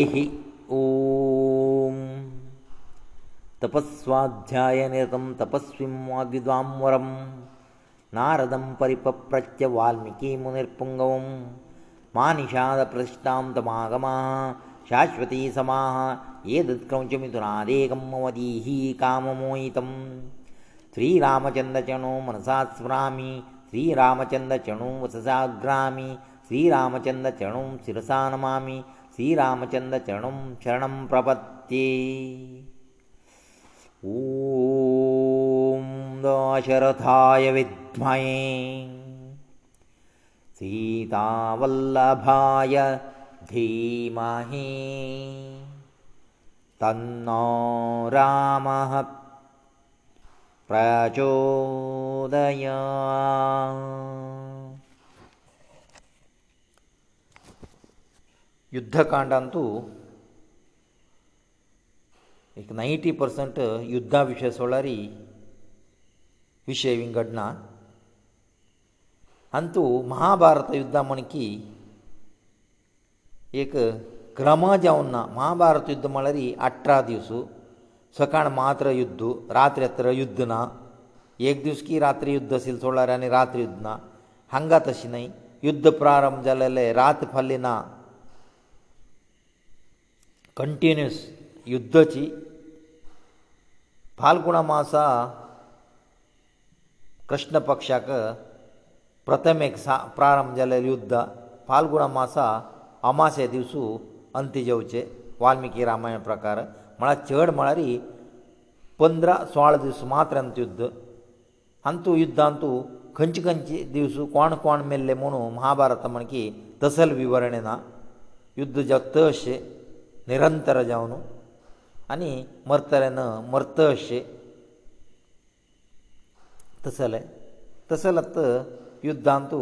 हरिः ॐ तपःस्वाध्यायनिरतं तपस्विं वाग्विद्वाम्वरं नारदं परिपप्रच्य वाल्मीकिमुनिर्पुङ्गवं मानिषादप्रतिष्ठां तमागमाः शाश्वती समाः एतत्क्रौञ्चमिथुनादेकं मदीः काममोहितम् श्रीरामचन्द्रचणो मनसा स्मरामि श्रीरामचन्द्रचणो वससाग्रामि श्रीरामचन्द्रचणो शिरसा नमामि श्रीरामचंद चरण चरण प्रपत्ये ॐ दशरथाय विद्महे सीतावल्लभाय धीमहे तन्नो रामः प्रचोदया ಯುದ್ಧಕಾಂಡಂತೂ ಏಕ 90% ಯುದ್ಧ ವಿಷಯಸೊಳರಿ ವಿಷಯ ವಿಂಗಡನ ಅಂತೂ ಮಹಾಭಾರತ ಯುದ್ಧಮಣಕಿ ಏಕ ಕ್ರಾಮಜಾ ಉನ್ನ ಮಹಾಭಾರತ ಯುದ್ಧಮಳರಿ 18 ದಿವಸ ಸಕಾಣ ಮಾತ್ರ ಯುದ್ಧ ರಾತ್ರಿ ಅತ್ರ ಯುದ್ಧನ ಏಕ ದಿವಸಕ್ಕೆ ರಾತ್ರಿ ಯುದ್ಧ ಅಸಿಲ್ಲ ಸೊಳಲಾರೆ ಅನಿ ರಾತ್ರಿ ಯುದ್ಧನ ಹಂಗಾತಸಿನೈ ಯುದ್ಧ ಪ್ರಾರಂಭ ಜಲಲೇ ರಾತ್ ಫಲ್ಲೇನಾ ಕಂಟಿನ್ಯೂಸ್ ಯುದ್ಧಚಿ ಫಾಲ್ಗುಣ ಮಾಸ ಕೃಷ್ಣ ಪಕ್ಷಕ ಪ್ರಥಮ ಪ್ರಾರಂಭದಲ್ಲಿ ಯುದ್ಧ ಫಾಲ್ಗುಣ ಮಾಸ અમાಸೆಯ ದಿವಸ ಅಂತ್ಯजव チェ ವಾಲ್ಮೀಕಿ ರಾಮಾಯಣ ಪ್ರಕಾರ ಮळा ಛಡ ಮळाರಿ 15 16 ದಿವಸ ಮಾತ್ರ ಅಂತ್ಯ ಯುದ್ಧ ಅಂತು ಯುದ್ಧಾಂತು ಕಂಚು ಕಂಚಿ ದಿವಸ ಕೋಣ ಕೋಣ เมลೆ ಮೊಣ ಮಹಾಭಾರತमणकी ತಸಲ್ ವಿವರಣೇನಾ ಯುದ್ಧ ಜಕ್ತಶೇ निरंतर जावन आनी मरतले न मरत अशें तशें जालें तशें जाल्यार युध्दांतू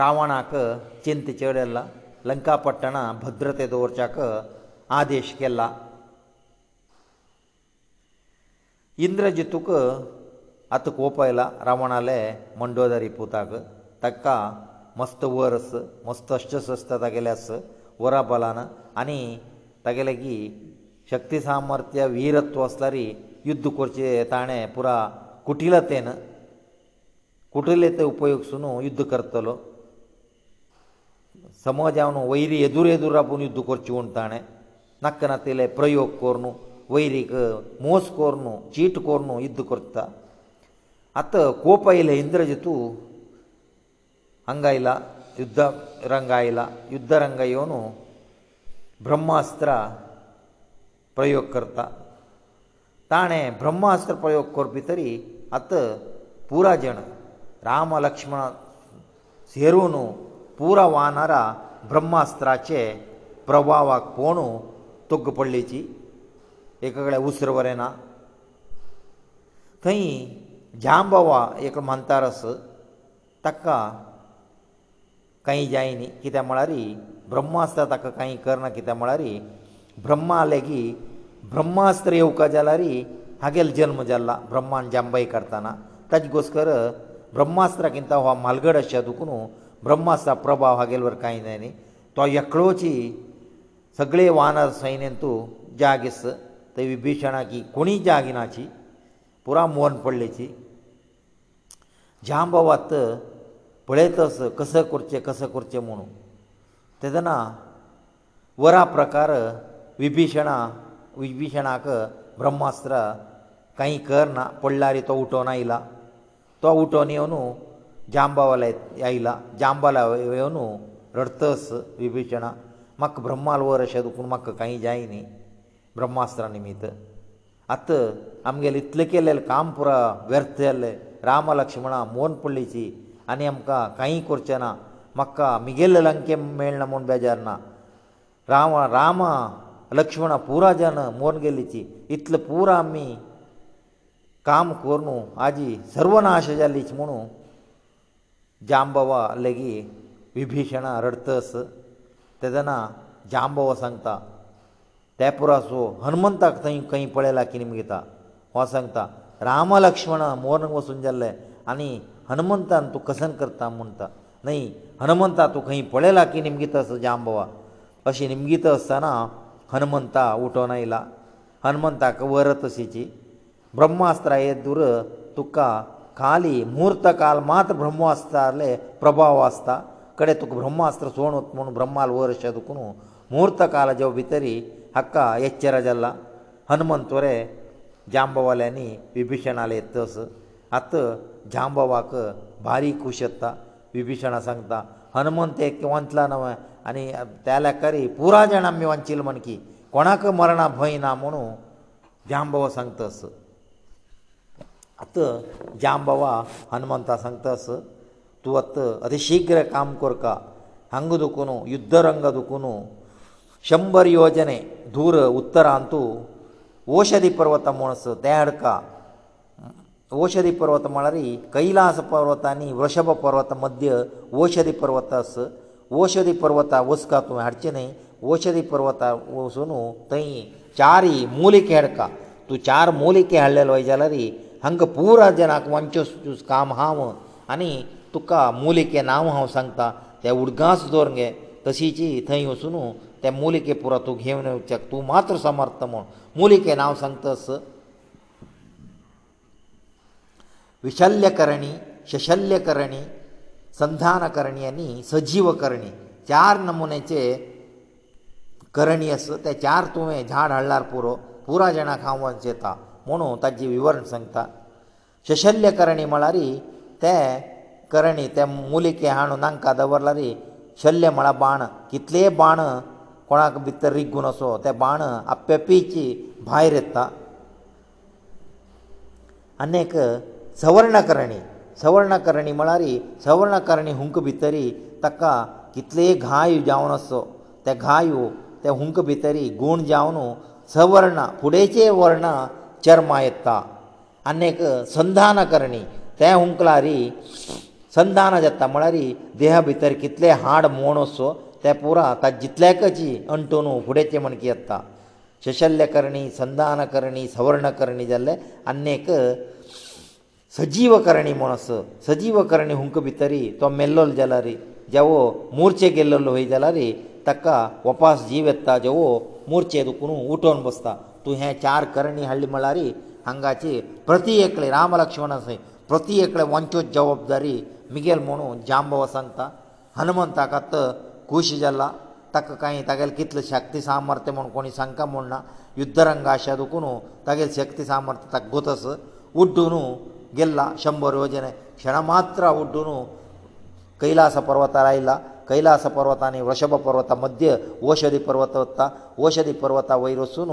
रावणाक चिंत चड आयला लंका पट्टणा भद्रते दवरच्याक आदेश केला इंद्रजितूक आतां कोप आयला रावणाले मंडोदारी पुताक ताका मस्त वर्स मस्त अश्च सस्त तागेले आसा ವರಬಲನ ಅನಿ ತಗಲಗಿಕ್ತಿ ಶಕ್ತಿ ಸಾಮರ್ಥ್ಯ ವೀರತ್ವಸ್ಲರಿ ಯುದ್ಧ ಕುರ್ಚೆ ತಾಣೆ ಪುರ ಕುಟಿಲತೇನ ಕುಟಿಲತೆ ಉಪಯೋಗಸುನು ಯುದ್ಧ ಕರ್ತಲೋ ಸಮಾಜವನು ವೈರಿ ಎದುರೆದುರಾಪು ಯುದ್ಧ ಕುರ್ಚೆ ಉಂಟಾಣೆ ನಕ್ಕನತિલે ಪ್ರಯೋಗ ಕೋರನು ವೈರಿ ಮೋಹ ಕೋರನು ಚೀಟ್ ಕೋರನು ಯುದ್ಧ ಕುರ್ತಾ ಅತ ಕೋಪೈಲೆ ಇಂದ್ರಜಿತು ಹಂಗೈಲ್ಲ ಯುದ್ಧ ರಂಗೈಲ ಯುದ್ಧ ರಂಗಯೋನು ಬ್ರಹ್ಮಾಸ್ತ್ರ ಪ್ರಯೋಗಕರ್ತ ತಾನೆ ಬ್ರಹ್ಮಾಸ್ತ್ರ ಪ್ರಯೋಗ ಕೊರ್ಪಿತರಿ ಅತ پورا ಜನ ರಾಮ ಲಕ್ಷ್ಮಣ ಸೇರುನು پورا ವಾನರ ಬ್ರಹ್ಮಾಸ್ತ್ರಾಚೆ ಪ್ರಭಾವak ಕೋನು ತುಗ್ಗ ಪಳ್ಳೇಚಿ ಏಕಗಳೆ ಉಸ್ರವರೇನ ತೈ ಜಾಂಬವ ಏಕ ಮಂತಾರಸು ತಕ್ಕ कांय जायनी कित्याक म्हळ्यार ब्रह्मास्त्र ताका कांय करना कित्याक म्हळ्यार ब्रह्मा लेगीत ब्रह्मास्त्र येवका जाल्यार हागेलो जल्म जाल्ला ब्रह्मान जांबय करताना ताजे गोस्कर ब्रह्मास्त्राक किंवा हो म्हालगड आशिया दुखून ब्रह्मास्त्रा प्रभाव हागेल वर कांय जाय न्ही तो एकलोची सगळे वानर सैन्यान तूं जागेस ते विभीषणाची कोणी जागिनाची पुरा मोहन पडलेची जांबवात पळयतस कसं करचें कसं करचें म्हणून तेदना वरा प्रकार विभीशणा विभीशणाक ब्रह्मास्त्र कांय करना पडला रे तो उठोन आयला तो उठोन येवन जांबावाला आयला जांबाला येवन रडतस विभीशणा म्हाका ब्रह्माल वर अशें दुखून म्हाका कांय जाय न्ही ब्रह्मास्त्रा निमित्त आतां आमगेलें इतलें केलेलें काम पुरो व्यर्थ जालें राम लक्ष्मणा मोन पडलीची आनी आमकां कांय करचें ना म्हाका मिगेल लंके मेळना म्हूण बेजार ना रावण रामा लक्ष्मणा पुरा जन मोरून गेल्लीची इतलें पुरो आमी काम करून आजी सर्वनाश जालीची म्हणू जांबवा लेगीत विभीशणा रडतस तेदना जांबवा सांगता तेपुरासो हनुमंताक थंय खंय पळयला की निमगिता हो सांगता राम लक्ष्मण मोरन वचून जाल्ले आनी हनुमंतान तूं कसन करता म्हणटा न्हय हनुमंता तूं खंय पळयला की निमगीताचो जांबवा अशी निमगीत आसतना हनुमंता उठोवन आयला हनुमंताक वर तशीची ब्रह्मास्त्राये दुर तुका खाली म्हूर्त काल मात्र ब्रह्मास्त्राले प्रभाव आसता कडे तुका ब्रह्मास्त्र सोण म्हूण ब्रह्माल वर अशें दुखून म्हूर्त कालाचे भितरी हक्का एच्चेर जाला हनुमंत वरे जांबवाल्यांनी विभीशणाले येत तस आत जांबवाक भारी खूश येता विभीशणा सांगता हनुमंत एक वंचलां न्हय आनी त्या लेकारी पुराय जाण आमी वंचील म्हण की कोणाक मरणा भंय ना म्हणू जांबव सांगता अस आत जांबवा हनुमंता सांगता अस तूं आत अतिशिग्र काम कर का हांग दुखून युद्धरंग दुखून शंबर योजने दूर उत्तरांत तूं औषधी पर्वत म्हणस तें हाडका ओषधी पर्वत म्हळ्यार कैलास पर्वत आनी वृषभ पर्वत मध्य ओषधी पर्वत आस ओषधी पर्वता वचका तुवें हाडचें न्हय ओषधी पर्वता वचून थंय चारय मोलिके हाडका तूं चार मोलिके हाडलेलो जाल्यार हांकां पुरा जनाक वांचोस चूस काम हांव आनी तुका मोलिके नांव हांव सांगता त्या उडगांस दवर गे तशीची थंय वचून त्या मोलिके पुरा तूं घेवन येवच्याक तूं मात्र समर्थ म्हूण मोलिके नांव सांगतास विशल्यकरणी शशल्यकरणी संधानकरणी आनी सजीवकरणी चार नमुनेचे करणी आसा ते चार तुवें झाड हाडल्यार पुरो पुराय जाणांक हांव वंच येता म्हुणू ताजी विवरण सांगता शशल्यकरणी म्हळ्यार ते करणी ते मुलिके हाडून तांकां दवरल्यार शल्य म्हळ्यार बाण कितलेय बाण कोणाक भितर रिग्गून असो ते बाण आपेपीची भायर येता आनीक सवर्णकरणी सवर्णकरणी म्हळ्यार सवर्णकरणी हुंक भितरी ताका कितले घाय जावन आसो ते घाय ते हुंक भितरी गूण जावन सवर्ण फुडेचे वर्ण चर्मा येता आनीक संधानकरणी ते हुंकलारी संधान जाता म्हळ्यार देहा भितर कितले हाड मोण आसो ते पुरा ता जितलेकची अंटून फुडेचे मणकी येता शशल्यकरणी संधानकरणी सवर्णकरणी जाल्ले अनेक सजीवकरणी म्हूण आस सजीवकरणी हुंक भितरी तो मेल्लो जाला रे जेवो मोर्चे गेल्लो हय जाला रे ताका वपास जीव येता जेवो मोर्चे दुखून उठोवन बसता तूं हे चार करणी हाडली म्हळ्यार हांगाचे प्रती एकले राम लक्ष्मण आसय प्रती एकले वंचो जबाबदारी मिगेल म्हणून जांबव सांगता हनुमंताक आत खूश जाला ताका कांय तागेलें कितलें शक्ती सामर्थ्य म्हूण कोणी सांगता म्हूण ना युद्धरंगा आशा दुखून तागेलें शक्ती सामर्थ्य ताका गोतस उड्डून गेल्ला शंबर योजने क्षणा मात्र उड्डून कैलास पर्वतार आयला कैलास पर्वत आनी वृषभ पर्वता मध्य ओषधी पर्वत वता ओषधी पर्वता वयर वचून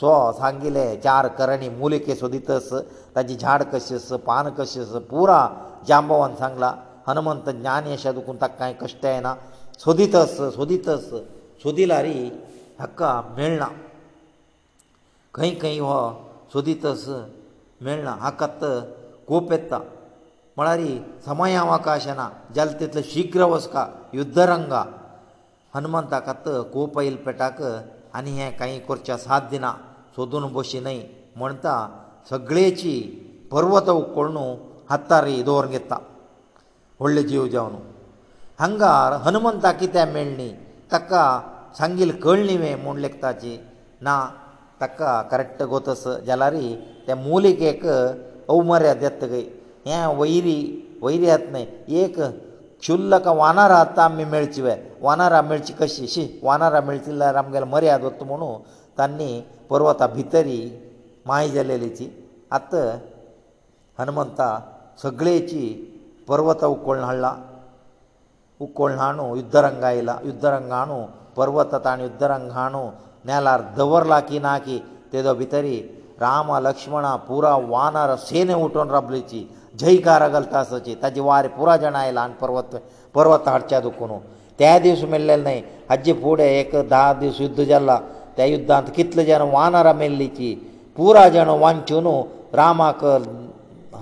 स्व सांगिले चार करणी मुलिके सोदितस ताची झाड कशीस पान कशीस पुरा जांबवान सांगला हनुमंत ज्ञानी अशें दुखून ताका कांय कश्ट येना सोदितस सोदितस सोदिला रे हाका मेळना खंय खंय हो सोदितस मेळना हाका कोप येता म्हळ्यार समय अवकाश ना जाल तितले शिघ्र वचका युद्धरंगा हनुमंताक कोप येल पेटाक आनी हें कांय करचें साध्य ना सोदून बशी न्हय म्हणटा सगळेची पर्वत उकळणू हातार दवरून घेता व्हडले जीव जावन हांगार हनुमंताक कित्याक मेळ्ळी ताका सांगील कळ्ळी वें म्हूण लेखताची ना ताका करेक्ट गोतस जाल्यार ते मुलिकेक अवमर्याद येतगय हे वैरी वैरी येत न्हय एक क्षुल्लक वानर आहात आमी मेळचिवे वानरां मेळची कशी शी वानरां मेळची जाल्यार आमगेले मर्याद वता म्हणू तांणी पर्वता भितरी माय जालेलीची आत हनुमंता सगळेची पर्वत उकोळण हाडला उकोळण हाडून युद्धरंग आयला युद्धरंग हाडून पर्वत ताणें युद्धरंग हाडून नेलार दवरला की ना की तेदो भितरी राम लक्ष्मणा पुरा वानर सेने उठोवन राबलीची जयकार घालता आसाची ताजे वारें पुरा जाणां आयला आनी पर्वत पर्वत हाडच्या दुखून त्या दीस मेल्लेले न्हय हाजे फुडें एक धा दीस युध्द जाल्ला त्या युध्दांत कितले जाण वानरां मेल्लीची पुरा जाण वांचून रामाक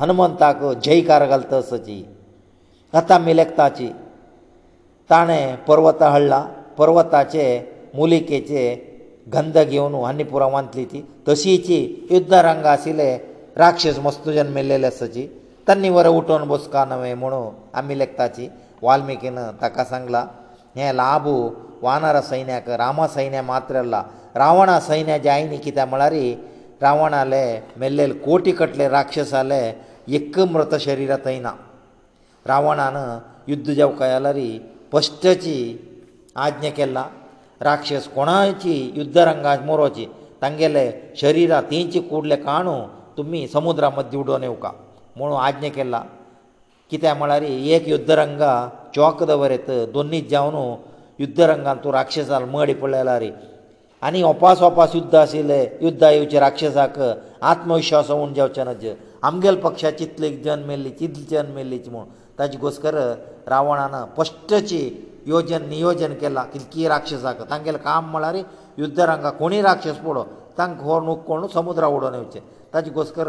हनुमंताक जयकार घालता आसाची कथा मिलेक्ताची ताणें पर्वत हाडला पर्वताचे मुलिकेचे गंद घेवन वानीपुरा वांतली ती तशीची युद्धरंग आशिल्ले राक्षस मस्तुजन मेल्लेले आसाची तन्नी वर उठोवन बसका नवे म्हणू आमी लेखताची वाल्मिकीन ताका सांगला हे लाभू वानर सैन्याक रामा सैन्य मात्रला रावणा सैन्य जायनी कित्याक म्हळ्यार रावणाले मेल्लेले कोटी कटले राक्षसाले एक मृत शरीर थंय ना रावणान युद्ध जावकाय जाल्यार फस्टची आज्ञा केला राक्षस कोणाची युद्धरंगाची मोरोची तांगेले शरिरा तेंचे कुडले काणू तुमी समुद्रा मदीं उडोवन येवका म्हणून आज्ञा केला कित्याक म्हळ्यार एक युद्धरंगा चौक दवरत दोनी जावन युद्धरंगान तूं राक्षसान मडी पडलेला रे आनी ओपास ओपास युद्ध आशिल्ले युद्धा येवचे राक्षसाक आत्मविश्वास उण जावचे नज आमगेल पक्षाची इतली जन्म मेल्ली चितली जन्म मेल्लीची म्हूण ताजे घोस्कर रावणान स्पश्टची योजन नियोजन केला कितकी राक्षसाक तांगेलें काम म्हळ्यार युद्धरांगा कोणी राक्षस पडो तांकां हो नुक कोण समुद्रा उडोवन येवचें ताजे घोस्कर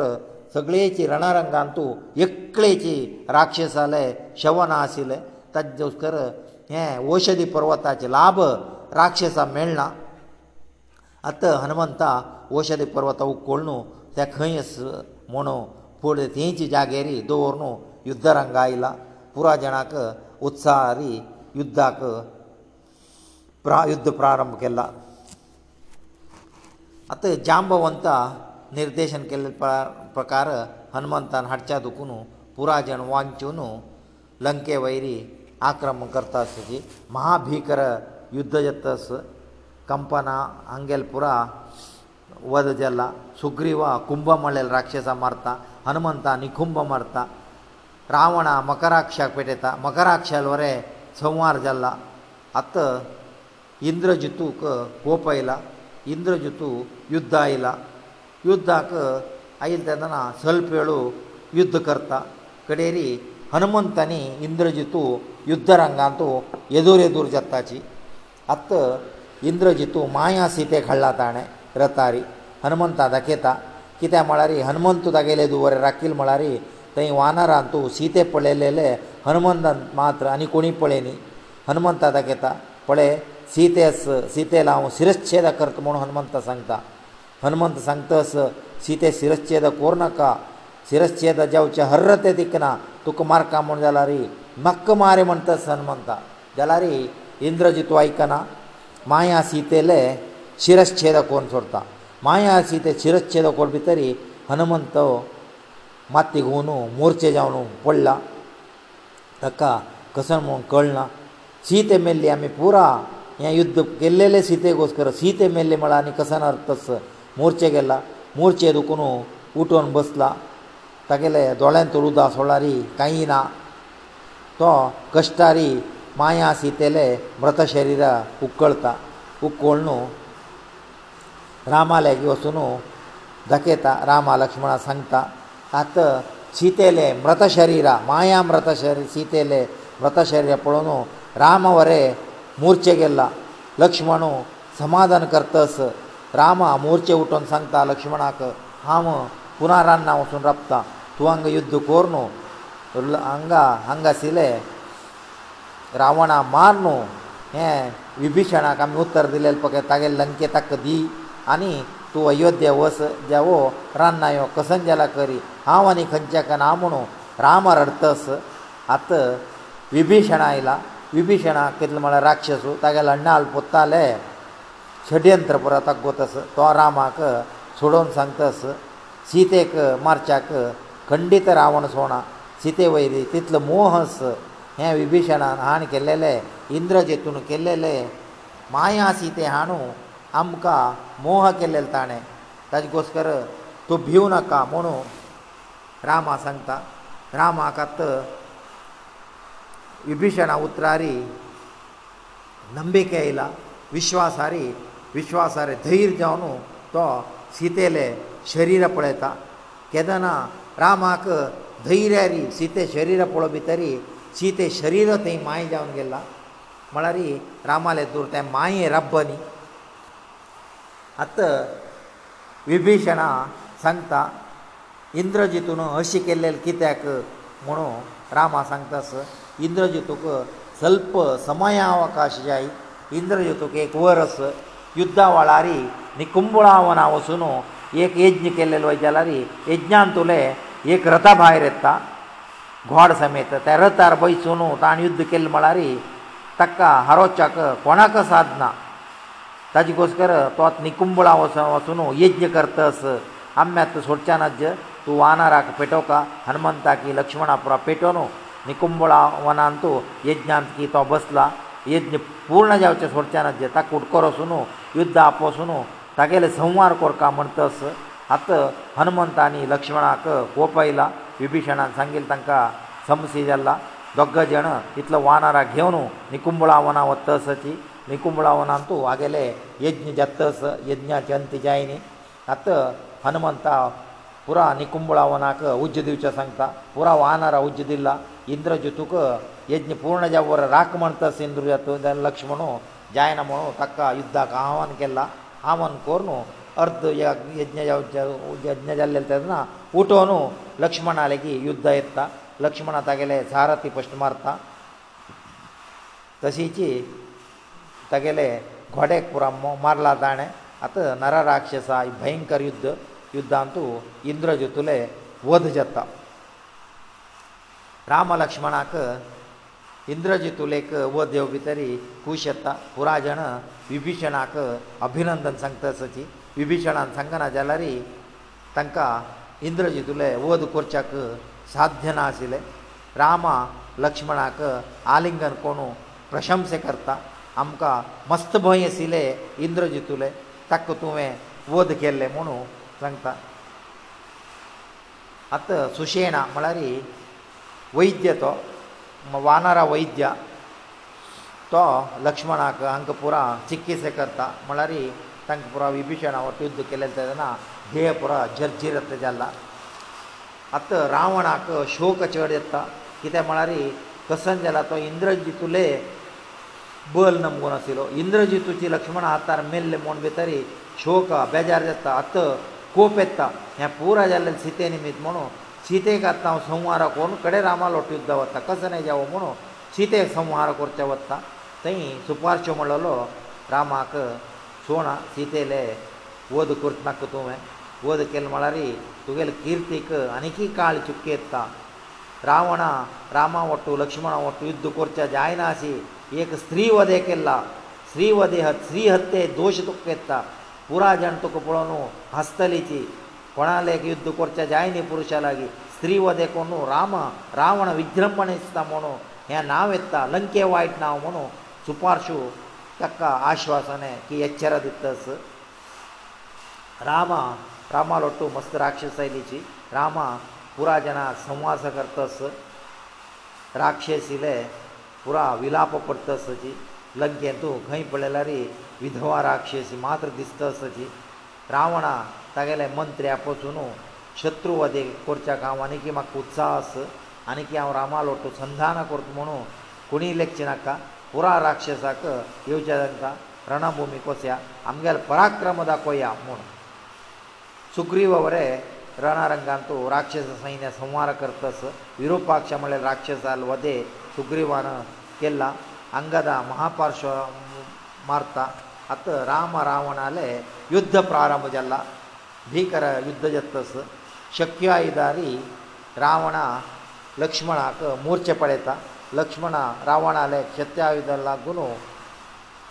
सगळेची रणारंगांत तूं एकळेची राक्षस जाले शवन आशिल्ले ताजे घोस्कर हें औषधी पर्वताचे लाभ राक्षसाक मेळना आतां हनुमंता औषधी पर्वता उकोळून ते खंय म्हूण फुडें थंयची जागेरी दवरून युद्धरंगा आयला पुराय जाणांक उत्साह री ಯುದ್ಧಕ ಪ್ರಾಯುದ್ಧ ಪ್ರಾರಂಭಕೆಲ್ಲ ಅತ ಜಾಂಭವಂತ ನಿರ್ದೇಶನಕೆಲ ಪ್ರಕಾರ ಹನುಮಂತನ ಹಟಚದುಕುನು ಪುರಾಜನ ವಾಂಚೋನು ಲಂಕೆ ವೈರಿ ಆಕ್ರಮಣ کرتاಸಿ ಮಹಾಭೀಕರ ಯುದ್ಧಯತಸ ಕಂಪನ ಅಂಗೆಲ್ಪುರ ವದಜಲ್ಲ ಸುಗ್ರೀವ ಕುಂಬಮಳ್ಳೆ ರಕ್ಷಸ ಮರ್ತ ಹನುಮಂತ ನಿಕುಂಬ ಮರ್ತ ರಾವಣ ಮಕರಾಕ್ಷ ಯಾಕಬೇತ ಮಕರಾಕ್ಷಳವರೆ संहार जाला आतां इंद्रजितूक कोप आयला इंद्रजितू युद्ध आयला युद्धाक आयल तेदना सल्प वेळू युद्ध करता कडेरी हनुमंतानी इंद्रजितू युद्ध रंगांतू येदूर येदूर जत्ताची आत इंद्रजितू माया सीते खाडला ताणें रतारी हनुमंता दाखयता कित्याक म्हळ्यार हनुमंत तागेले दुवरे राखील म्हळ्यार ಏ ವಾನರಂತು ಸೀತೆ ಪೊಳೆಲ್ಲೆ ಹನುಮಂತ ಮಾತ್ರ ಅನಿಕೊಣಿ ಪೊಳೆನೆ ಹನುಮಂತ ಆದಕೇತ ಪೊಳೆ ಸೀತೆಸ್ ಸೀತೆ ನಾವು शिरশ্ಛೇದ ಕರ್ತ ಮೊಣ ಹನುಮಂತ ಸಂಕ್ತ ಹನುಮಂತ ಸಂಕ್ತەس ಸೀತೆ शिरশ্ಛೇದ ಕೋರ್ಣಕ शिरশ্ಛೇದ ಜೌಚ ಹರರತ ಏತಿಕನ ತುಕುಮಾರ್ ಕಾಮೊಂಡಲರಿ ಮಕ್ಕ ಮಾರೇ म्हणತ ಹನುಮಂತ ಜಲರಿ ಇಂದ್ರಜಿತ್ ವೈಕನ ಮಾಯಾ ಸೀತೆಲೆ शिरশ্ಛೇದ ಕೋನ್ sorts ತ ಮಾಯಾ ಸೀತೆ शिरশ্ಛೇದ ಕೊಡ್ಬಿತರಿ ಹನುಮಂತೋ ಮತ್ತೆವನು ಮೂರ್ಛೆ ಜಾವನು ಒಳ್ಳಾ ತಕ ಕಸರಮೋ ಕಳ್ನಾ ಸೀತೆ ಮೇಲೆ ಅಮಿ پورا ಯಾ ಯುದ್ಧ ಗೆಲ್ಲಲೇ ಸೀತೆ ಗೋಸ್ಕರ ಸೀತೆ ಮೇಲೆ ಮಳಾನಿ ಕಸನ ಅರ್ಥಸ್ ಮೂರ್ಛೆ ಗೆಲ್ಲ ಮೂರ್ಛೆದಕುನು ಊಟವನು ಬಸಲ ತಕಲೇ ದೊಳ್ಯಾನ್ ತುರುದಾ ಸೋಳ್ಳಾರಿ ಕೈನ ತ ಕಷ್ಟಾರಿ ಮಾಯಾ ಸೀತೆಲೆ ವ್ರತ ಶರೀರ ಉಕ್ಕಳ್ತಾ ಉಕ್ಕೋಳ್ನು ರಾಮಾ ಲೇಖವಸುನು ಧಕೇತಾ ರಾಮಾ ಲಕ್ಷ್ಮಣ ಸಂತಾ आतां सीतेले मृत शरिरा माया मृत शरीर सीतेले मृत शरीर पळोवन राम वरे मोर्चे गेल्ला लक्ष्मणू समाधान करतस राम मोर्चे उठोवन सांगता लक्ष्मणाक हांव पुना रान्ना वचून रपतां तूं हांगा युध्द कोर न्हू हांगा हांगा आशिल्ले रावणा मार न्हू हें विभिशणाक आमी उत्तर दिलें पळय तागेले लंके ताका दी आनी तूं अयोध्या वस देवो रान्ना यो कसं जाला करी हांव आनी खंयच्याक ना म्हणू राम अर्थस आत विभीशण आयला विभीशणा कितले म्हळ्यार राक्षसू तागेले अण्णाल पोत्ताले षड्यंत्र पुराताक गोतस तो रामाक सोडोवन सांगतस सीतेक मारच्याक खंडीत रावण सोणा सीते वयरी तितलो मोहस हे विभीशणान हाण केलेले इंद्र जेतून केलेले माया सीते हाणू आमकां मोह केलेले ताणें ताजे घोस्कर तूं भिवू नाका म्हणून ರಾಮಸಂತ ರಾಮಕತ್ತ ವಿಭೇಷಣ ಉತ್ತರಾರಿ ನಂಬಿಕೆಯلا ವಿಶ್ವಾಸಾರಿ ವಿಶ್ವಾಸಾರೆ ಧೈರ್ಯಾನು ತ ಸೀತೇಲೆ శరీರ ಪಳೆತಾ ಕೆದನ ರಾಮಕ ಧೈರ್ಯಾರಿ ಸೀತೇ శరీರ ಪೊಳಬಿತರಿ ಸೀತೇ శరీರ ತೈ ಮಾಯೆ जाऊन गेला ಮಳರಿ ರಾಮಾಲೆ ದೂರ ತೈ ಮಾಯೇ ರಬ್ಬನಿ ಅತ ವಿಭೇಷಣ ಸಂತಾ इंद्रजितून अशी केल्लेल कित्याक म्हणू रामा सांगतास इंद्रजितूक सल्प समयावकाश जाय इंद्रजितूक एक वरस युद्धा वळारी निकुंबळावना वचून एक यज्ञ केल्लेलो जाल्यार यज्ञान तुले एक रथा भायर येता घोड समेत त्या रथार बैसून ताणें युद्ध केल्लें म्हळ्यार ताका हरोवच्याक कोणाक साद ना ताजे कोसकर तो निकुंबळा वचून यज्ञ करतास आम्यात सोडच्या नाज तूं वानराक पेटोका हनुमंताकी लक्ष्मणापुरा पेटोनू निकुंबळा वनांत यज्ञांत की तो बसला यज्ञ पूर्ण जावचे सोडच्यान जे ताका कुटकोर सुनू युध्द आपोसुनू तागेले संवार कोरका म्हण तस आत हनुमंतानी लक्ष्मणाक कोपयला विभीषणान सांगिल्ले तांकां समसी जाल्ला दोग जण इतलो वानराक घेवन निकुंबळा वनां वतसची निकुंबळा वनांत आगेले यज्ञ जत्तस यज्ञाची अंत जायनी आत हनुमंता पुरा निकुंभळावनाक उज्ज दिवचें सांगता पुरा वानरा उज्ज दिला इंद्र जेतूक यज्ञ पूर्ण जावर राख म्हणटा इंद्र जातूंत लक्ष्मणू जायना म्हणून ताका युद्धाक आव्हान केलां आव्हान करून अर्द यज्ञ यज्ञ जाल्ले तेन्ना उठोवन लक्ष्मणाले की युद्ध येता लक्ष्मणा तागेले सारथी फस्ट मारता तशीची तागेले घोडेक पुरो मारला ताणें आतां नरराक्षसा भयंकर युद्ध युद्धांतू इंद्रजतुले वध जाता राम लक्ष्मणाक इंद्रजितुलेक वध येव भितरी खूश येता पुराय जण विभिशणाक अभिनंदन सांगता सची विभिशणान सांगना जाल्यार तांकां इंद्रजितुले वध करच्याक साध्य ना आशिल्ले रामा लक्ष्मणाक आलिंगन कोण प्रशंस करता आमकां मस्त भंय आशिल्ले इंद्रजितुले ताका तुवें वध केल्ले म्हणून सांगता आतां सुशेणा म्हळ्यार वैद्य तो वानरा वैद्य तो लक्ष्मणाक हांकां पुरो चिकित्सा करता म्हळ्यार तांकां पुरो विभिशणावर युध्द केलें तेन्ना देह पुरो जर्जीरत जाल्ला आतां रावणाक शोक चड येता कित्याक म्हळ्यार कसन जाला तो इंद्रजितुले बल नमगून आशिल्लो इंद्रजितुची लक्ष्मण हातार मेल्ले म्हूण भितर शोक बेजार जाता आतां ಕೋಪೆತ್ತಾ ಯಾ ಪೂರಾಜಲ್ಲ ಸಿತೆ ನಿಮಿದ್ ಮನು ಸಿತೆಗತ್ತಾ ಸಂವಾರ ಕೋರು ಕಡೆ ರಾಮ ಲೊಟ್ಟಿಯ್ದಾವತ್ತ ಕಸನೆ ಯಾವ ಮನು ಸಿತೆ ಸಂವಾರ ಕುರ್ಚವತ್ತ ತೈ ಸುಪಾರ್ಚ ಮೊಳಲೊ ರಾಮಕ ಸೋನಾ ಸಿತೆಲೇ ಓದು ಕುರ್ತನಕ ತುಮೆ ಓದಕೆಲ್ ಮಾರರಿ ತುಗೆಲ್ ಕೀರ್ತಿಕ ಅನಿಕೀ ಕಾಳಿ ತುಕ್ಕೆತ್ತ ರಾವಣ ರಾಮ ಒಟ್ಟು ಲಕ್ಷ್ಮಣ ಒಟ್ಟು ಯುದ್ಧ ಕುರ್ಚ ಜಾಯನಾಸಿ ಏಕ ಸ್ತ್ರೀ ወದೇಕೆಲ್ಲ ಶ್ರೀ ወದೇಹ ಶ್ರೀ ಹತ್ತೇ ದೋಷ ತುಕ್ಕೆತ್ತ ಪುರಾಜನ ಕಪಳೋನ ಹಸ್ತಲಿಿತಿ ಕಣalek ಯುದ್ಧವರ್ಚ ಜಾಯಿನಿ ಪುರುಷಾಳಿಗೆ ಶ್ರೀವದೇಕೋನ ರಾಮ ರಾವಣ ವಿದ್ರಂಪಣೈಸ್ಥಾಮೋನ ಯಾ ನಾವೆತ ಅಲಂಕೇವೈಟ್ ನಾವಮೋ ಸುಪಾರ್ಶೋ ತಕ್ಕ ಆಶ್ವಾಸನೆ ಕಿ ಎಚ್ಚರದಿತ್ತಸ ರಾಮ ರಾಮಲೊಟ್ಟು ಮಸ್ತ್ರ ರಾಕ್ಷಸೈನಿಚಿ ರಾಮ ಪುರಾಜನ ಸಂವಾಸವ ಕರ್ತಸ ರಾಕ್ಷಸೀಲೇ ಪುರ ವಿಲಾಪಪರ್ತಸಜಿ लंकेन तूं खंय पळयला रे विधवा राक्षसी मात्र दिसता असोची रावणा तागेले मंत्र्या पसून शत्रू वदे कोरच्या गांव आनी की म्हाका उत्साह आस आनी की हांव रामा लोटू संधान करत म्हणू कोणीय लेखचें नाका पुरा राक्षसाक येवचे तांकां रणभुमी कोसया आमगेलो पराक्रम दाखोया म्हूण सुग्रीव बरें रणारंगान तूं राक्षस सैन्य संहार करतस विरुपाक्ष म्हळ्यार राक्षसाल वदे सुग्रीवान केला ಹಂಗಾದ ಮಹಾಪಾರ್ಶ್ವ ಮಾರತ ಅತ ರಾಮ ರಾವಣale ಯುದ್ಧ ಪ್ರಾರಂಭಜಲ್ಲ ಭೀಕರ ಯುದ್ಧjetss ಶಕ್ಯ ಐದಾರಿ ರಾವಣ ಲಕ್ಷ್ಮಣಾಕ ಮೂರ್ಛೆ ಪಡೈತಾ ಲಕ್ಷ್ಮಣಾ ರಾವಣale ಕ್ಷತ್ಯಾಯಿದಲ್ಲಗುನು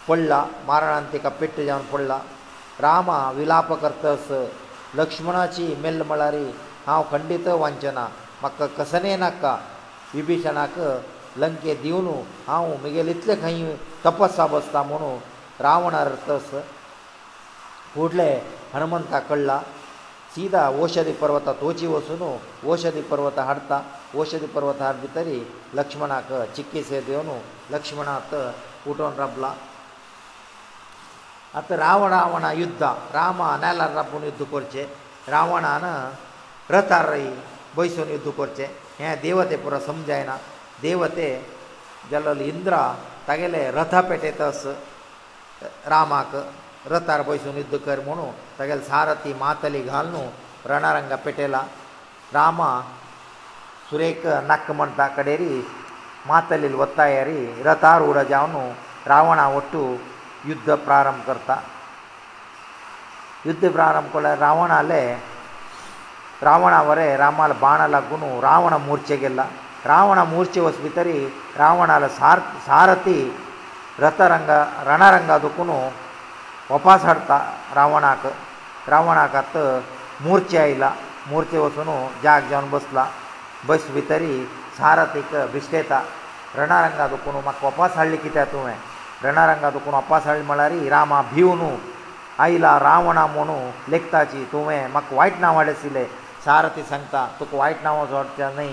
ಕೊಳ್ಳ ಮಾರಣಂತಿಕ ಪೆಟ್ಟು ಜಾನ್ ಕೊಳ್ಳ ರಾಮ ವಿಲಾಪಕರ್ತಸ ಲಕ್ಷ್ಮಣಾಚಿ ಮell ಮಳಾರಿ ಹಾ ವಂದಿತ ವಂಚನ ಮಕ್ಕ ಕಸನೇನಕ್ಕ ವಿಭೀಷಣಾಕ ಲಂಕೆಯ ದಿವನು ಆ ಓಮಿಗೆಲಿ ತಲೆ ಕೈಯ ತಪಸ್ಸಾವಸ್ಥಾ ಮನೋ ರಾವಣರ ತಸ ಕೂಡಲೇ ಹನುಮಂತ ಅಕಳ್ಳಾ સીದಾ ಓಷದಿ ಪರ್ವತ ತೋಚೀ ವಸನು ಓಷದಿ ಪರ್ವತ ಹಾರ್ಟಾ ಓಷದಿ ಪರ್ವತಾರ್ಭಿತರಿ ಲಕ್ಷ್ಮಣಾಕ ಚಿಕಿತ್ಸೆಯ ದಿವನು ಲಕ್ಷ್ಮಣಾ ತ ಪೂಟೋನ ರಬ್ಲಾ ಅತ ರಾವಣ ಅವನ ಯುದ್ಧ ರಾಮನೇ ಲಲ್ಲ ರಬ್ ಮುನಿದ್ದ್ ಕೊರ್ಚೆ ರಾವಣಾನ ರತಾರೈ ಬಯಸೋ ಯುದ್ಧ ಕೊರ್ಚೆ ಹಾ ದೇವತೆ پورا ಸಂಜಾಯನ ದೇವತೆ ಜಲಲಿ ಇಂದ್ರ ತಗಲೇ ರಥಪಟೇ ತಾಸ ರಾಮಕ ರತಾರ್ ಬಯಸುನಿದ್ದ ಕರ್ಮಣು ತಗಲೇ ಸಾರತಿ ಮಾತಲಿ ಗಾಲನು ರಣರಂಗ ಪಟೇಲ ರಾಮ ಸುರೇಖ ನಕ್ಕ ಮಂಟಾ ಕಡೆರಿ ಮಾತಲಿಲಿ ಒತ್ತಾಯರಿ ರತಾರ್ 우ರಜಾನು ರಾವಣ ಒಟ್ಟು ಯುದ್ಧ ಪ್ರಾರಂಭ کرتا ಯುದ್ಧ ಪ್ರಾರಂಭ ಕೊಲ ರಾವಣಾಲೆ ರಾವಣಾವರೇ ರಾಮಲ ಬಾಣ ಲಗ್ಗುನು ರಾವಣ ಮೂರ್ಛೆಗೆಲ್ಲ ರಾವಣ ಮೂರ್ಛೆ ವಸ್ಬಿತರಿ ರಾವಣಾಲ ಸಾರ್ ಸಾರಥಿ ರಥರಂಗ ರಣರಂಗ ಅದಕ್ಕೂ ವಾಪಸ್ ಹಾಡ್ತ ರಾವಣಾಕ ರಾವಣಾಕತ್ ಮೂರ್ಛೆ ಆಯ್ಲ ಮೂರ್ಛೆ ವಸೂ ಜಾಗ ಜಾನ್ ಬಸ್ಲ ಬಸ್ ಬಿತರಿ ಸಾರಥಿಕ ಬಿಸ್ಲೇತ ರಣರಂಗ ಅದಕ್ಕೂ ಮಕ್ಕ ವಾಪಸ್ ಹಾಡ್ಲಿ ಕಿತ್ಯ ತುವೇ ರಣರಂಗ ಅದಕ್ಕೂ ವಾಪಸ್ ಹಾಳಿ ಮಳಾರಿ ರಾಮ ಭೀವನು ಆಯ್ಲ ರಾವಣ ಮೋನು ಲೆಕ್ತಾಚಿ ತುವೇ ಮಕ್ಕ ವಾಯ್ಟ್ ನಾವು ಆಡಸಿಲೆ ಸಾರಥಿ ಸಂಗ್ತ ತುಕ್ ವಾಯ್ಟ್ ನಾವು ಸೋಡ್ತ ನೈ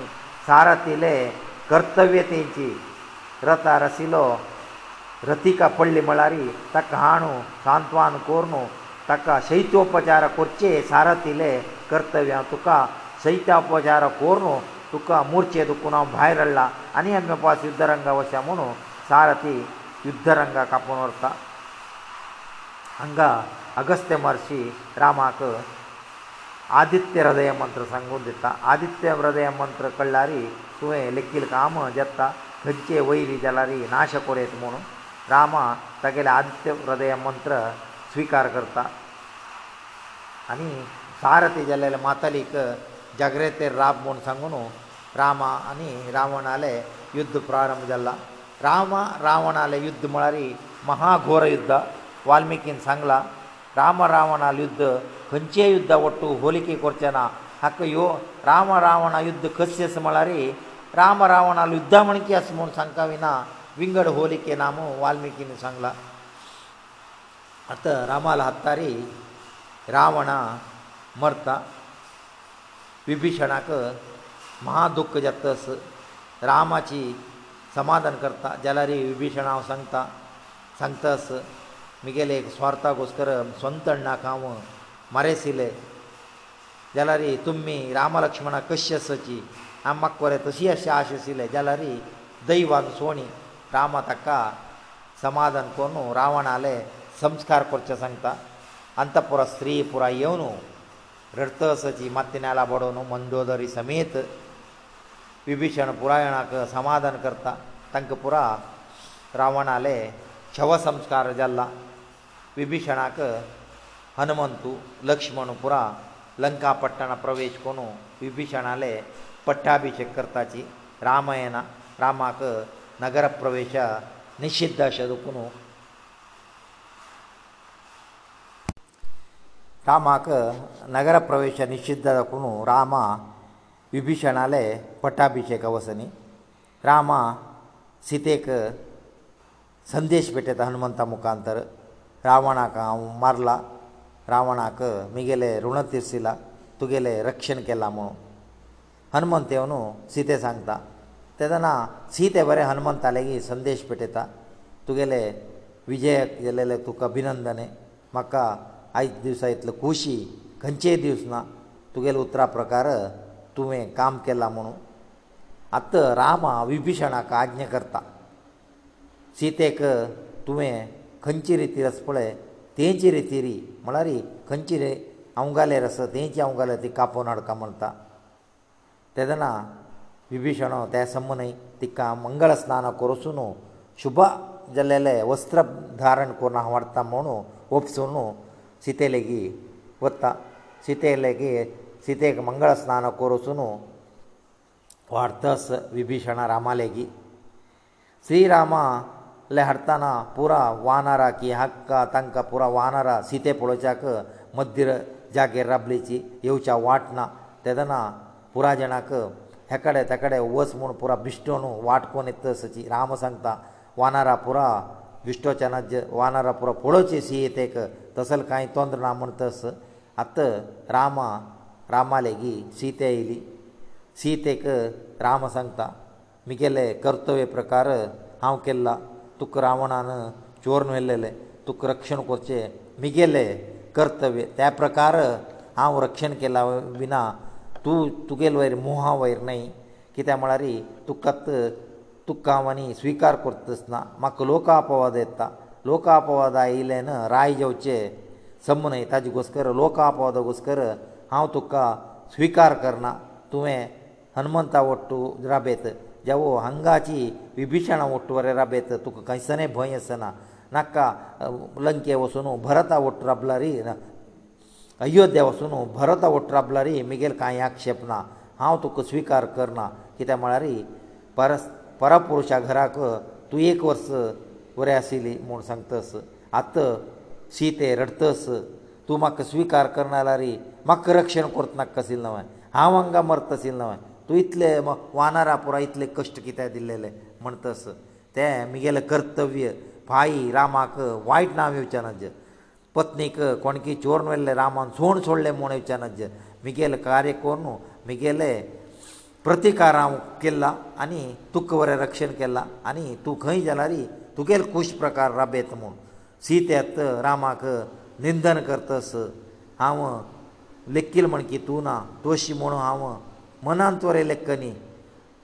సారతిలే కర్తవ్య తేంచి రతరసిలో రతిక పళ్ళె మళారి తకహాను శాంతవాను కోర్ను తక శైతోపచార కోర్చే సారతిలే కర్తవ్యతుక శైతాపచార కోర్ను తుక మూర్చేదుకు నా భైరవల్లా అని హంగపా సిద్ధరంగ వశమను సారతి యుద్ధరంగ కపనవర్త హంగ అగస్త్యమర్షి రామక आदित्य हृदय मंत्र सांगून दिता आदित्य हृदय मंत्र कळ्ळारी तुवें लेखील काम जेत्ता खंयचे वयली जाल्यारी नाश करेत म्हणून रामा तागेले आदित्य हृदय मंत्र स्विकार करता आनी सारथी जाल्लेले मातालीक जागरेतेर राब म्हूण सांगून रामा आनी रावणाले युध्द प्रारंभ जाला रामा रावणाले युध्द म्हळ्यार महाघोर युध्द वाल्मिकीन सांगला राम रावणाले युध्द खंयचेय युध्दा वट्टू होलिके करचे ना हाका ह्यो राम रावणा युध्द कशें आसा म्हळ्यार राम रावणा युध्दा म्हण कितें आसा म्हूण सांगता विना विंगड होलिके ना म्हूण वाल्मिकीन सांगला आतां रामाला हत्तारी रावणा मरता विभीषणाक महादुख्ख जातस रामाची समाधान करता जाल्यार विभीषण हांव सांगता सांगतास म्हगेले स्वार्थाक वस्कर स्वंत नाका हांव ಮರೇಶಿಲೇ ಜಲಾರಿ ತುಮ್ಮಿ ರಾಮಲಕ್ಷ್ಮಣಕಶ್ಯ ಸಚಿ ಅಮ್ಮಕ್ಕೋರೆ ತಸಿಯ ಆಶೆ ಆಶಿಲೇ ಜಲಾರಿ ದೈವಾಗ ಸೋಣಿ ರಾಮ ತಕ್ಕ ಸಮಾಧನ ಕೊನ್ನು ರಾವಣಾಲೆ ಸಂಸ್ಕಾರ ಕೊರ್ಚೆ ಸಂತ ಅಂತಪುರ స్త్రీ పుರಾಯೆವನು ಋರ್ಥ ಸಚಿ ಮತ್ಯನಾಳ ಬಡೋನು ಮಂದೋದರಿ ಸಮೇತ ವಿಭೀಷಣ ಪುರಾಯಣಕ ಸಮಾಧನ کرتا ತಂಕಪುರ ರಾವಣಾಲೆ शव ಸಂಸ್ಕಾರ ಜಲ್ಲ ವಿಭೀಷಣಾಕ ಹನುಮಂತು ಲಕ್ಷ್ಮಣ ಪುರ ಲಂಕಾಪಟ್ಟಣ ಪ್ರವೇಶ ಕೊನು ವಿಭೀಷಣಾಲೆ ಪಟ್ಟಾಭಿಷೇಕ ಕರ್ತಾಚಿ ರಾಮಾಯಣ ರಾಮಾಕ ನಗರ ಪ್ರವೇಶ ನಿಷಿದ್ಧ ಶದುಕುನು ರಾಮಾಕ ನಗರ ಪ್ರವೇಶ ನಿಷಿದ್ಧ ಕುನು ರಾಮ ವಿಭೀಷಣಾಲೆ ಪಟ್ಟಾಭಿಷೇಕ ವಸನಿ ರಾಮ ಸೀತೆಕ ಸಂದೇಶ ಬಿಟ್ಟೆದ ಹನುಮಂತ ಮುಖಾಂತರ ರಾವಣಕ ಮರಲ रावणाक मुगेले रुण तिरसिला तुगेले रक्षण केलां म्हणून हनुमंत येवन सीते सांगता तेदना सीते बरें हनुमंता लेगीत संदेश पेटयता तुगेले विजय केलेले तुका अभिनंदन म्हाका आयज दिसा इतलो खोशी खंयचेय दिवस ना तुगेले उतरा प्रकार तुवें काम केलां म्हणून आतां रामा विभिशणाक आज्ञा करता सीतेक तुवें खंयची रिती रस पळय तेची रितीरी ಮಳಾರಿ ಕಂಚಿರೆ ಆಂಗale ರಸತೆ ಇಂಚಾ ಆಂಗale ತಿ ಕಾಪೋ ನಡಕ ಮಂತಾ ತದನ ವಿಭೀಷಣೋ ತಯ ಸಮ್ಮನೈ ತಿ ಕಾ ಮಂಗಳ ಸ್ನಾನ ಕುರುಸುನು ಶುಭ ಜಲಲೇ ವಸ್ತ್ರ ಧారణ ಕುರನವರ್ತಮೋಣೋ ಒಪಿಸುನು सीटेटೆlegi 왔다 सीटेटೆlegi सीटेटೆ ಮಂಗಳ ಸ್ನಾನ ಕುರುಸುನು ವಾರ್ತಸ್ ವಿಭೀಷಣ ರಾಮಲೇಗಿ ಶ್ರೀ ರಾಮ लेहरताना पुरा वानरा की हक्का तांकां पुरा वानरा सिते पळोवच्याक मध्य जागेर राबलेची येवच्या वाट ना तेदना पुराय जाणाक हेकडे तेकडे वस म्हूण पुरा बिश्टोन वाट कोण येत तसची राम सांगता वानरा पुरा बिश्टोच्यानच वानरा पुरो पळोवचे सी येतेक तसल कांय तोंद्र ना म्हूण तस आत रामा रामा लेगी सीते येयली सीतेक राम सांगता मुगेले कर्तव्य प्रकार हांव केल्ला तुका रावणान चोरन व्हेल्लेले तुका रक्षण करचें मिगेले कर्तव्य त्या प्रकार हांव रक्षण केला विना तूं तुगेले वयर मोहा वयर न्हय कित्याक म्हळ्यार तुकात तुका हांव आनी स्विकार करतासना म्हाका लोक अपवाद येता लोक अपवाद आयिल्ल्यान राय जेवचे सम न्हय ताजे घोसकर लोक अपवाद घोसकर हांव तुका स्विकार करना तुवें हनुमंता वट्टू राबयत ಜವೋ ಹಂಗಾಚಿ ವಿಭೀಷಣ ಒಟ್ಟುವರೆ ರಬೇತ ತುಕ ಕೈಸನೆ ಭಯಸನ ನಕ್ಕ ಲಂಕೆ ವಸುನು ಭರತ ಒಟ್ಟರಬ್ಲರಿ ಅಯೋಧ್ಯ ವಸುನು ಭರತ ಒಟ್ಟರಬ್ಲರಿ ಮಿಗೆಲ್ ಕಾಯ ಆಕ್ಷೇಪನ ಹಾವ ತುಕ ಸ್ವೀಕಾರ ಕರ್ನ ಕಿತೆ ಮಳರಿ ಪರ ಪರಪುರುಷ ಘರಕ ತು ಏಕ ವರ್ಷ ವರೆ ಆಸಿಲಿ ಮೂಡ ಸಂತಸ ಅತ್ತ ಸೀತೆ ರಡ್ತಸ ತು ಮಕ್ಕ ಸ್ವೀಕಾರ ಕರ್ನಲಾರಿ ಮಕ್ಕ ರಕ್ಷಣ ಕೊರ್ತನಕ್ಕ ಸಿಲ್ನವ ಹಾವಂಗ ಮರ್ತ ಸಿಲ್ನವ तूं इतले वानरा पुरो इतले कश्ट कित्याक दिल्लेले म्हणटस ते म्हगेले कर्तव्य भाई रामाक वायट नांव येवचेनाज पत्नीक कोणकी चोरून व्हेल्ले रामान सोण सोडले म्हूण येवचेनाज म्हगेले कार्य करून म्हगेले प्रतिकार हांव केला आनी तुका बरें रक्षण केलां आनी तूं खंय जाल्यार तुगेले खूश प्रकार राबयत म्हूण सीतेत रामाक निंदन करतस हांव लेखील म्हण की तूं ना तोशी म्हणून हांव मनांत तो रेले कनी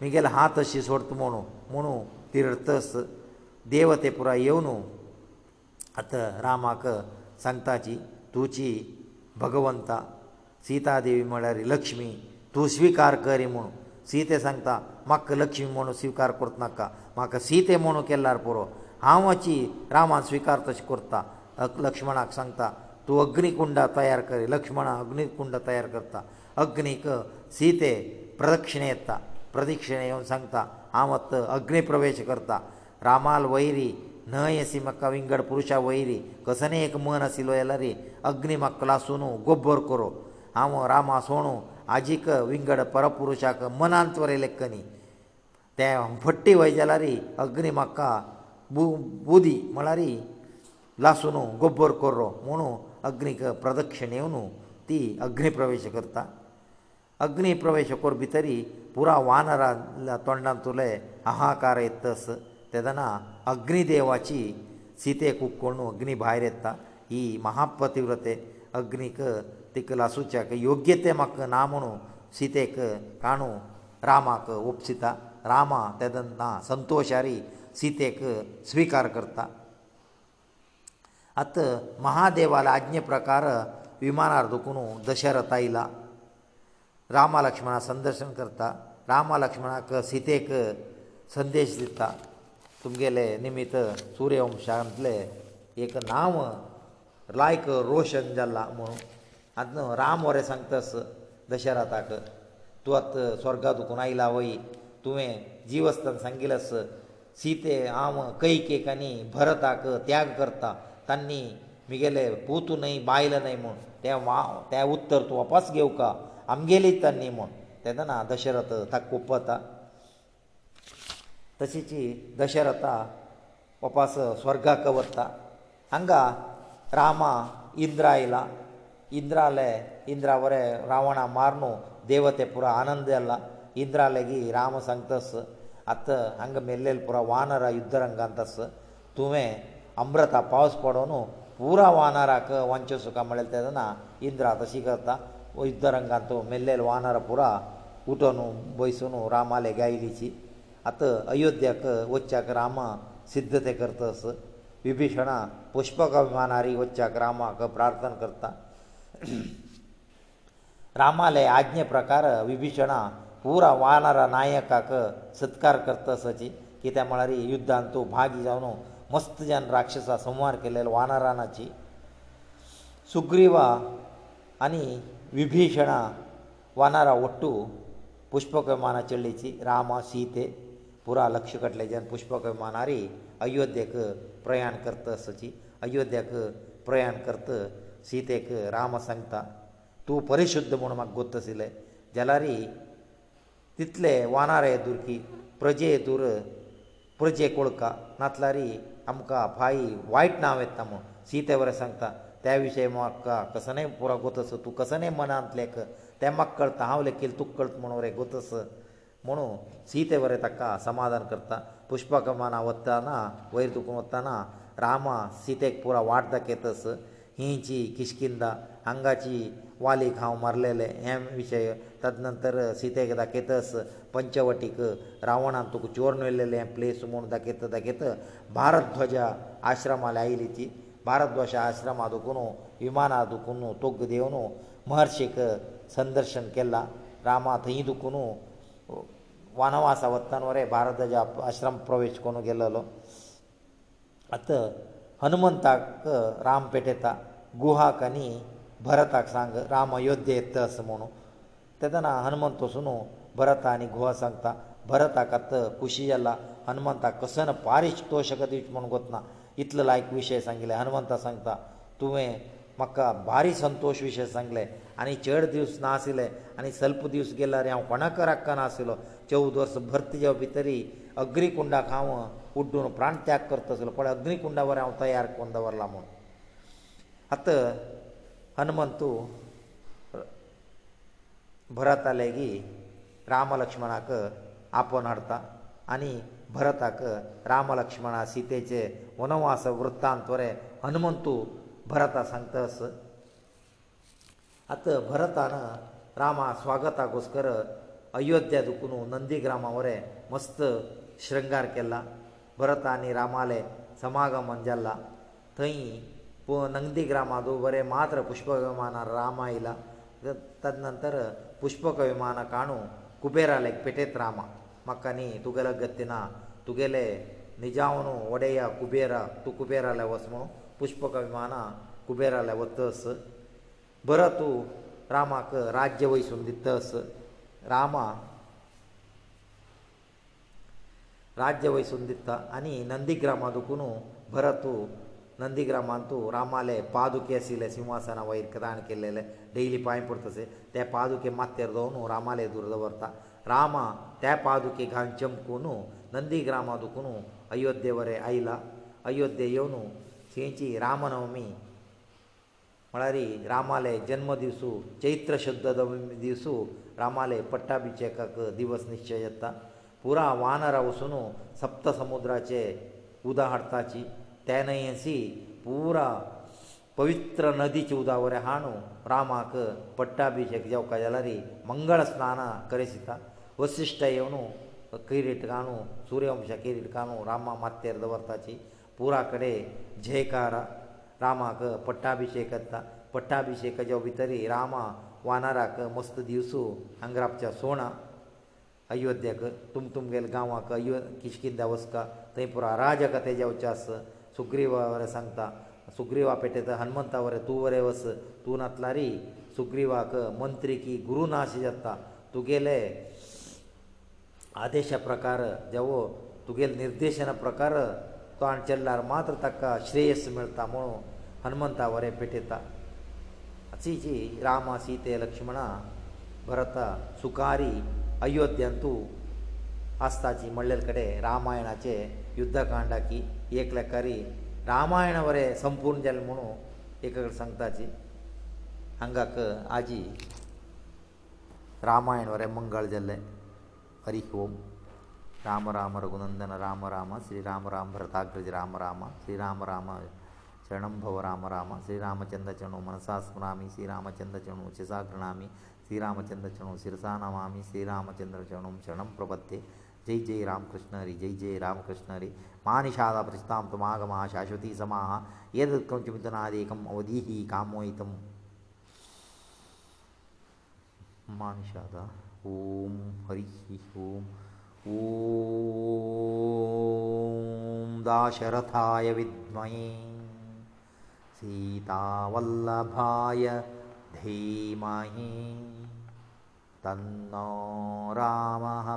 मुगेले हात अशी सोडता म्हणू म्हणू तिर्थस्थ देव ते पुराय येवन आतां रामाक सांगताची तुजी भगवंता सीतादेवी म्हळ्यार लक्ष्मी तूं स्विकार करी म्हूण सीते सांगता म्हाका लक्ष्मी म्हणून स्विकार करत नाका म्हाका सीते म्हणू केल्यार पुरो हांव अची रामान स्विकार तशें करता लक्ष्मणाक सांगता तूं अग्नीकुंड तयार करी लक्ष्मणा अग्नीकुंड तयार करता अग्नीक ಸೀತೆ ಪ್ರದಕ್ಷಿಣೆ ಎತ್ತ ಪ್ರದಕ್ಷಿಣೆ ಇವನು ಸಂಗ್ತ ಆವತ್ತು ಅಗ್ನಿ ಪ್ರವೇಶ ಕರ್ತ ರಾಮಾಲ್ ವೈರಿ ನ ಎಸಿ ಮಕ್ಕ ವಿಂಗಡ ಪುರುಷ ವೈರಿ ಕಸನೇ ಏಕ ಮನ ಅಸಿಲೋ ಎಲ್ಲರಿ ಅಗ್ನಿ ಮಕ್ಕಳ ಸುನು ಗೊಬ್ಬರ ಕೊರು ಆಮ ರಾಮ ಸೋಣು ಆಜಿಕ ವಿಂಗಡ ಪರಪುರುಷಕ ಮನಾಂತ್ವರೆ ಲೆಕ್ಕನಿ ತೇ ಫಟ್ಟಿ ವೈಜಲರಿ ಅಗ್ನಿ ಮಕ್ಕ ಬೂದಿ ಮಳರಿ ಲಾಸುನು ಗೊಬ್ಬರ ಕೊರ್ರೋ ಮುಣು ಅಗ್ನಿಕ ಪ್ರದಕ್ಷಿಣೆಯವನು ತಿ ಅಗ್ನಿ ಪ್ರವೇಶ ಕರ್ತಾ अग्नी प्रवेश कर भितरी पुरा वानरा तोंडांतुले अहाकार येतस तेदना अग्निदेवाची सीतेक उपकोण अग्नी भायर येता ही महापतिव्रते अग्नीक तिका लासूच्याक योग्य ते म्हाका ना म्हणू सीतेक काणू रामाक ओपसिता रामा तेदना संतोशारी सीतेक स्विकार करता आत महादेवाला आज्ञे प्रकार विमानार दुखून दशरथ आयला रामा लक्ष्मणाक संदर्शन करता रामा लक्ष्मणाक सीतेक संदेश दिता तुमगेले निमित्त सुर्यवंशांतले एक नांव लायक रोशन जाला म्हणून आतां राम वरें सांगतास दशरथाक तूं आतां स्वर्गांत दुखून आयला वय तुवें जिवस्थान सांगिल्लास सीते हांव कैकेक आनी भरताक त्याग करता तांणी म्हगेलें पूत न्हय बायल न्हय म्हूण तें वा तें उत्तर तूं वापस घेवका ಅಂಗೆಲಿ ತನಿಮ ತೆದನ ದಶರತ ತಕುಪತ ತಸಿಚಿ ದಶರತ ಪಪಸ ಸ್ವರ್ಗಕವತ್ತ ಅಂಗ ರಾಮ ಇಂದ್ರಾಯಲ ಇಂದ್ರale ಇಂದ್ರ ಅವರ ರಾವಣಾ ಮಾರ್ನೋ ದೇವತೆ ಪುರ ಆನಂದೆ ಅಲ್ಲ ಇಂದ್ರaleಗಿ ರಾಮ ಸಂತಸ ಅತ್ತ ಅಂಗ меಲ್ಲೆ ಪುರ ವಾನರ ಯುದ್ಧ ರಂಗಂತಸ ತುಮೆ ಅಮೃತ ಪಾವಸ್ಪಡೋನು ಪುರ ವಾನರಕ ವಂಚಸುಕ ಮಳೆದನ ಇಂದ್ರಾತ ಸಿಗತ युद्धरंगांत मेल्लेले वानर पुरा उठोन बसून रामाले गायलीची आतां अयोध्याक वच्चाक राम सिद्धते करतस विभीषणा पुष्पक अभिमानारी वच्चाक रामाक प्रार्थना करता रामाले आज्ञे प्रकार विभीषणा पुरा वानर नायकाक सत्कार करतसची कित्या म्हळ्यार युद्धांत तूं भागी जावन मस्त जन राक्षसा संहार केलेलो वानरानाची सुग्रीवा आनी ವಿಭೀಷಣಾ ವನರ ಒಟ್ಟು ಪುಷ್ಪಕಮಾನ ಚಳ್ಳಿಸಿ ರಾಮ ಸೀತೆ ಪುರ ಲಕ್ಷ ಕಟ್ಲೆ ಜನ ಪುಷ್ಪಕಮಾನಾರಿ ಅಯೋಧ್ಯಕ್ಕೆ ಪ್ರಯಾಣ ಕರ್ತ ಸಚಿ ಅಯೋಧ್ಯಕ್ಕೆ ಪ್ರಯಾಣ ಕರ್ತ ಸೀತೆಗೆ ರಾಮ ಸಂಗತ ತೂ ಪರಿಶುದ್ಧ ಮನ ಮಗ ಗೊತ್ತಸಿಲೆ ಜಲಾರಿ ತಿತ್ಲೆ ವನರ ಎದುರ್ಕಿ ಪ್ರಜೆ ಎದುರು ಪ್ರಜೆ ಕೊಳ್ಕ ನಾತ್ಲಾರಿ ಅಮಕ ಭಾಯಿ ವೈಟ್ ನಾವೆತ್ತಮ ಸೀತೆವರ ಸಂಗತ त्या विशयी म्हाका कसनय पुरो गोतस तूं कसनय मनांतले तें म्हाका कळटा हांव लेखील तुका कळत म्हणून रे गोतस म्हणून सीते बरें ताका समाधान करता पुष्पकमाना वताना वयर तुका वताना रामा सीतेक पुरो वाट दाखयतस हिंची किश्किंदा हांगाची वालीक हांव मारलेले हे विशय तदनंतर सीतेक दाखयतस पंचवटीक रावणान तुका चोरून व्हेल्लेले हें प्लेस म्हूण दाखयता दाखयता भारत ध्वजा आश्रमाले आयली ती ಭಾರತವಸ ಆಶ್ರಮ ಅದಕನ್ನು ವಿಮಾನ ಅದಕನ್ನು ತುಗ್ ದೇವನು ಮಹರ್ಷಿಕ ಸಂದರ್ಶನ ಕೆಲ್ಲ ರಾಮ ತೈದುಕುನು ವನವಾಸವತ್ತನವರೇ ಭಾರತಜ ಆಶ್ರಮ ಪ್ರವೇಶಕನು ಗೆಲ್ಲಲ ಅತ ಹನುಮಂತಾಕ ರಾಮ ಪಟೇತ ಗುಹಾಕನಿ ಭರತಾಕ सांग ರಾಮ ಯೋಧೇತ ಅಸ ಮನೋ ತದನ ಹನುಮಂತು ಸುನೋ ಭರತಾನಿ ಗುಹಾ ಸಂತ ಭರತಾಕ ಅತ್ತು ಖುಷಿಯಲ್ಲ ಹನುಮಂತಾ ಕಸನ 파ರಿಸ್ತೋಷಕ ದಿತು ಮನಗತನಾ इतलो लायक विशय सांगले हनुमंत सांगता तुवें म्हाका भारी संतोश विशय सांगले आनी चड दीस ना आसले आनी स्वल्प दीस गेल्यार हांव कोणाक रक्क नासलो चवद वर्स भरती जेव भितरी अग्रीकुंडाक हांव उड्डून प्राण त्याग करतासलो पळय अग्निकुंडा वर हांव तयार करून दवरला म्हूण आतां हनुमंतू भरताले की राम लक्ष्मणाक आपोवन हाडटा आनी ಭರತಕ ರಾಮ ಲಕ್ಷ್ಮಣ ಸೀತೆಚೆ ವನವಾಸ ವೃತ್ತಾಂತರೆ ಹನುಮಂತು ಭರತ ಸಂತಸ ಅತ ಭರತನ ರಾಮ ಸ್ವಾಗತ ಗೋಸ್ಕರ ಅಯೋಧ್ಯ ದುಕುನು ನಂದಿಗ್ರಾಮವರೆ ಮಸ್ತ ಶೃಂಗಾರ ಕೆಲ್ಲ ಭರತಾನಿ ರಾಮಾಲೆ ಸಮಾಗಮ ಮಂಜಲ್ಲ ತೈ ನಂದಿಗ್ರಾಮದು ಬರೆ ಮಾತ್ರ ಪುಷ್ಪವಿಮಾನ ರಾಮ ಇಲ್ಲ ತದನಂತರ ಪುಷ್ಪಕ ವಿಮಾನ ಕಾಣು ಕುಬೇರಾಲೆ ಪೆಟೆತ್ ರಾಮ ಮಕ್ಕನಿ ತುಗಳಗತ್ತಿನ ತುಗೆಲೇ ನಿಜವನು ಓಡೆಯ ಕುಬೇರ ತುಕುಬೇರ ಲವಸಮು পুষ্পಕ ವಿಮಾನ ಕುಬೇರ ಲವತ್ತಸ್ ಬರತು ರಾಮಕ ರಾಜ್ಯವೈಸುಂದಿತ್ತಸ ರಾಮ ರಾಜ್ಯವೈಸುಂದಿತ್ತ ಅನಿ ನಂದಿ ಗ್ರಾಮದಕುನು ಬರತು ನಂದಿ ಗ್ರಾಮಂತು ರಾಮಾಲೇ पादुಕೇಶಿಲೇ ಸಿಂಹಾಸನವೈರ್ಕದಾನಕೆಲ್ಲೈ ಲೈಲಿ ಪಾಯೆ ಪೂರ್ತತಸ ತೇ पादुಕೆ ಮತ್ತೆರದುನು ರಾಮಾಲೇ ದುರ್ದವರ್ತತ ರಾಮ ತೇಪಾದೂಕೆ ಗಾಂಚಂ ಕೋನ ನಂದೀ ಗ್ರಾಮದಕುನು ಅಯೋಧ್ಯೆವರೆ ಐಲ ಅಯೋಧ್ಯೆಯವನು ಚೇಂಚಿ ರಾಮನೌಮಿ ಮಳರಿ ರಾಮಾಲಯ ಜನ್ಮದಿನಸು ಚೈತ್ರ ಶುದ್ಧದವಂ ದಿನಸು ರಾಮಾಲಯ ಪಟ್ಟಾಭಿಚೇಕಕ ದಿವಸ ನಿಶ್ಚಯತ್ತಾ پورا ವನರೌಸುನು ಸಪ್ತ ಸಮುದ್ರಾಚೆ ಉದಾಹರ್ತಾಚಿ ತಾನೈಸಿ پورا पवित्र नदीचे उदावरे हाणू रामाक पट्टाभिशेक जावका जाल्यार मंगळ स्नान करेसिता वसिश्ट येवन किरीट घालू सूर्यवंश किरीट घालू रामा मातेर दवरताची पुरा कडेन जयकार रामाक पट्टाभिशेक येता पट्टाभिशेकाच्या भितर रामा वानराक मस्त दिवसू हांगराबच्या सोणा अयोध्येक तुम तुमगेले गांवाक अयो किशकिंदा वसका थंय पुरा राजकथे जेवचे आस सुग्रीवरे सांगता ಸುಗ್ರೀವಾ ಪೆಟ್ಟೆದ ಹನುಮಂತ ಅವರೇ ತೂವರೆ ವಸ ತೂನತ್ಲಾರಿ ಸುಗ್ರೀವಾಕ ಮಂತ್ರಿಕಿ ಗುರುನಾಶಿ ಜತ್ತ ತುಗೇಲೆ ಆದೇಶ ಪ್ರಕಾರ ಜವು ತುಗೇಲ್ ನಿರ್ದೇಶನ ಪ್ರಕಾರ ತಾನು ಚೆಲ್ಲಾರ ಮಾತ್ರ ತಕ್ಕ ಶ್ರೇಯಸ್ಸು ಮಿಳ್ತಾ ಮೋ ಹನುಮಂತ ಅವರೇ ಪೆಟ್ಟೆತ ಅಚೀಚಿ ರಾಮ ಸೀತೆ ಲಕ್ಷ್ಮಣ ಭರತ ಸುಕಾರಿ ಅಯೋಧ್ಯ ಅಂತೂ ಆಸ್ತಾಚಿ ಮಳ್ಳೆಲ್ ಕಡೆ ರಾಮಾಯಣಾಚೆ ಯುದ್ಧಕಾಂಡಾಕಿ ಏಕ್ಲೆಕ್ಕರಿ रामायण बरें संपूर्ण जालें म्हणून एक सांगताची हांगाक आजी रामायण बरें मंगळ जाल्लें हरी ओम राम राम रघुनंदन राम राम श्री राम राम भरताग्रज राम राम श्री राम राम चरणं भव राम राम श्रीरामचंद्रचणु मनसा स्मरामि श्रीरामचंद्रचणु शिसा गृह्णामि श्रीरामचंद्रचणु शिरसा नमामि श्रीरामचंद्रचणुं शरणं प्रपद्ये जय जय रामकृष्ण हरी जय जय रामकृष्ण हरी मानिषाद प्रस्थां तुमागमा शाश्वती समाह एतत्कं चिन्तनादेकम् अवधिः कामोहितम् मानिषाद ॐ हरिः ॐ ॐ दाशरथाय विद्महे सीतावल्लभाय धीमहि तन्नो रामः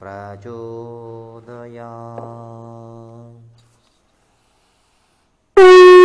प्रचोदया